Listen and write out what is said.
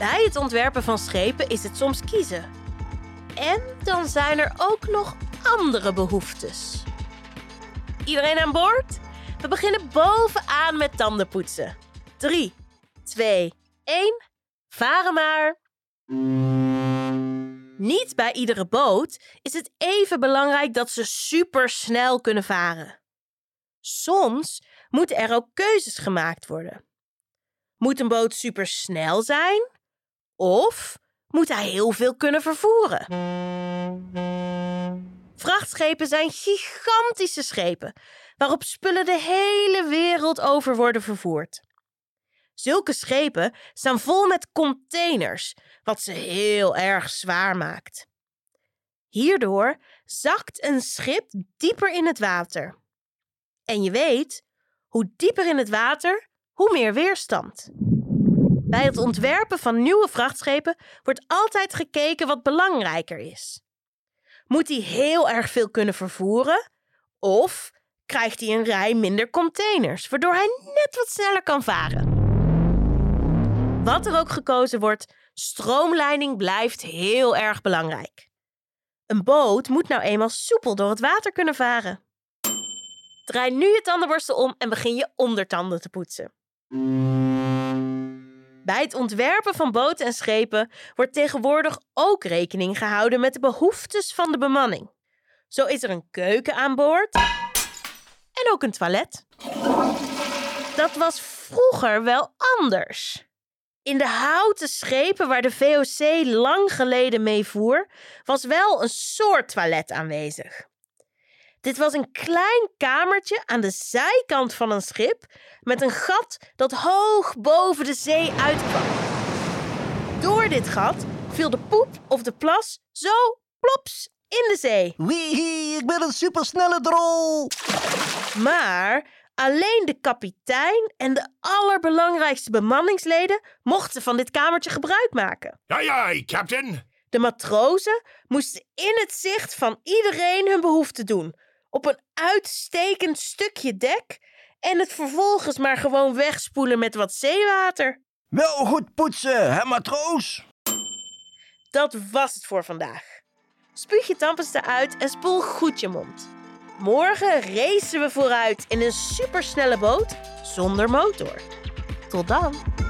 Bij het ontwerpen van schepen is het soms kiezen. En dan zijn er ook nog andere behoeftes. Iedereen aan boord? We beginnen bovenaan met tandenpoetsen. 3, 2, 1. Varen maar. Niet bij iedere boot is het even belangrijk dat ze supersnel kunnen varen. Soms moeten er ook keuzes gemaakt worden. Moet een boot supersnel zijn? Of moet hij heel veel kunnen vervoeren? Vrachtschepen zijn gigantische schepen waarop spullen de hele wereld over worden vervoerd. Zulke schepen staan vol met containers, wat ze heel erg zwaar maakt. Hierdoor zakt een schip dieper in het water. En je weet, hoe dieper in het water, hoe meer weerstand. Bij het ontwerpen van nieuwe vrachtschepen wordt altijd gekeken wat belangrijker is. Moet hij heel erg veel kunnen vervoeren? Of krijgt hij een rij minder containers, waardoor hij net wat sneller kan varen? Wat er ook gekozen wordt, stroomleiding blijft heel erg belangrijk. Een boot moet nou eenmaal soepel door het water kunnen varen. Draai nu je tandenborstel om en begin je ondertanden te poetsen. Bij het ontwerpen van boten en schepen wordt tegenwoordig ook rekening gehouden met de behoeftes van de bemanning. Zo is er een keuken aan boord en ook een toilet. Dat was vroeger wel anders. In de houten schepen waar de VOC lang geleden mee voer, was wel een soort toilet aanwezig. Dit was een klein kamertje aan de zijkant van een schip met een gat dat hoog boven de zee uitkwam. Door dit gat viel de poep of de plas zo plops in de zee. Wee, ik ben een supersnelle drol. Maar alleen de kapitein en de allerbelangrijkste bemanningsleden mochten van dit kamertje gebruik maken. Aye, aye, Captain. De matrozen moesten in het zicht van iedereen hun behoefte doen, op een uitstekend stukje dek en het vervolgens maar gewoon wegspoelen met wat zeewater. Wel goed poetsen, hè matroos? Dat was het voor vandaag. Spuug je tandpasta uit en spoel goed je mond. Morgen racen we vooruit in een supersnelle boot zonder motor. Tot dan!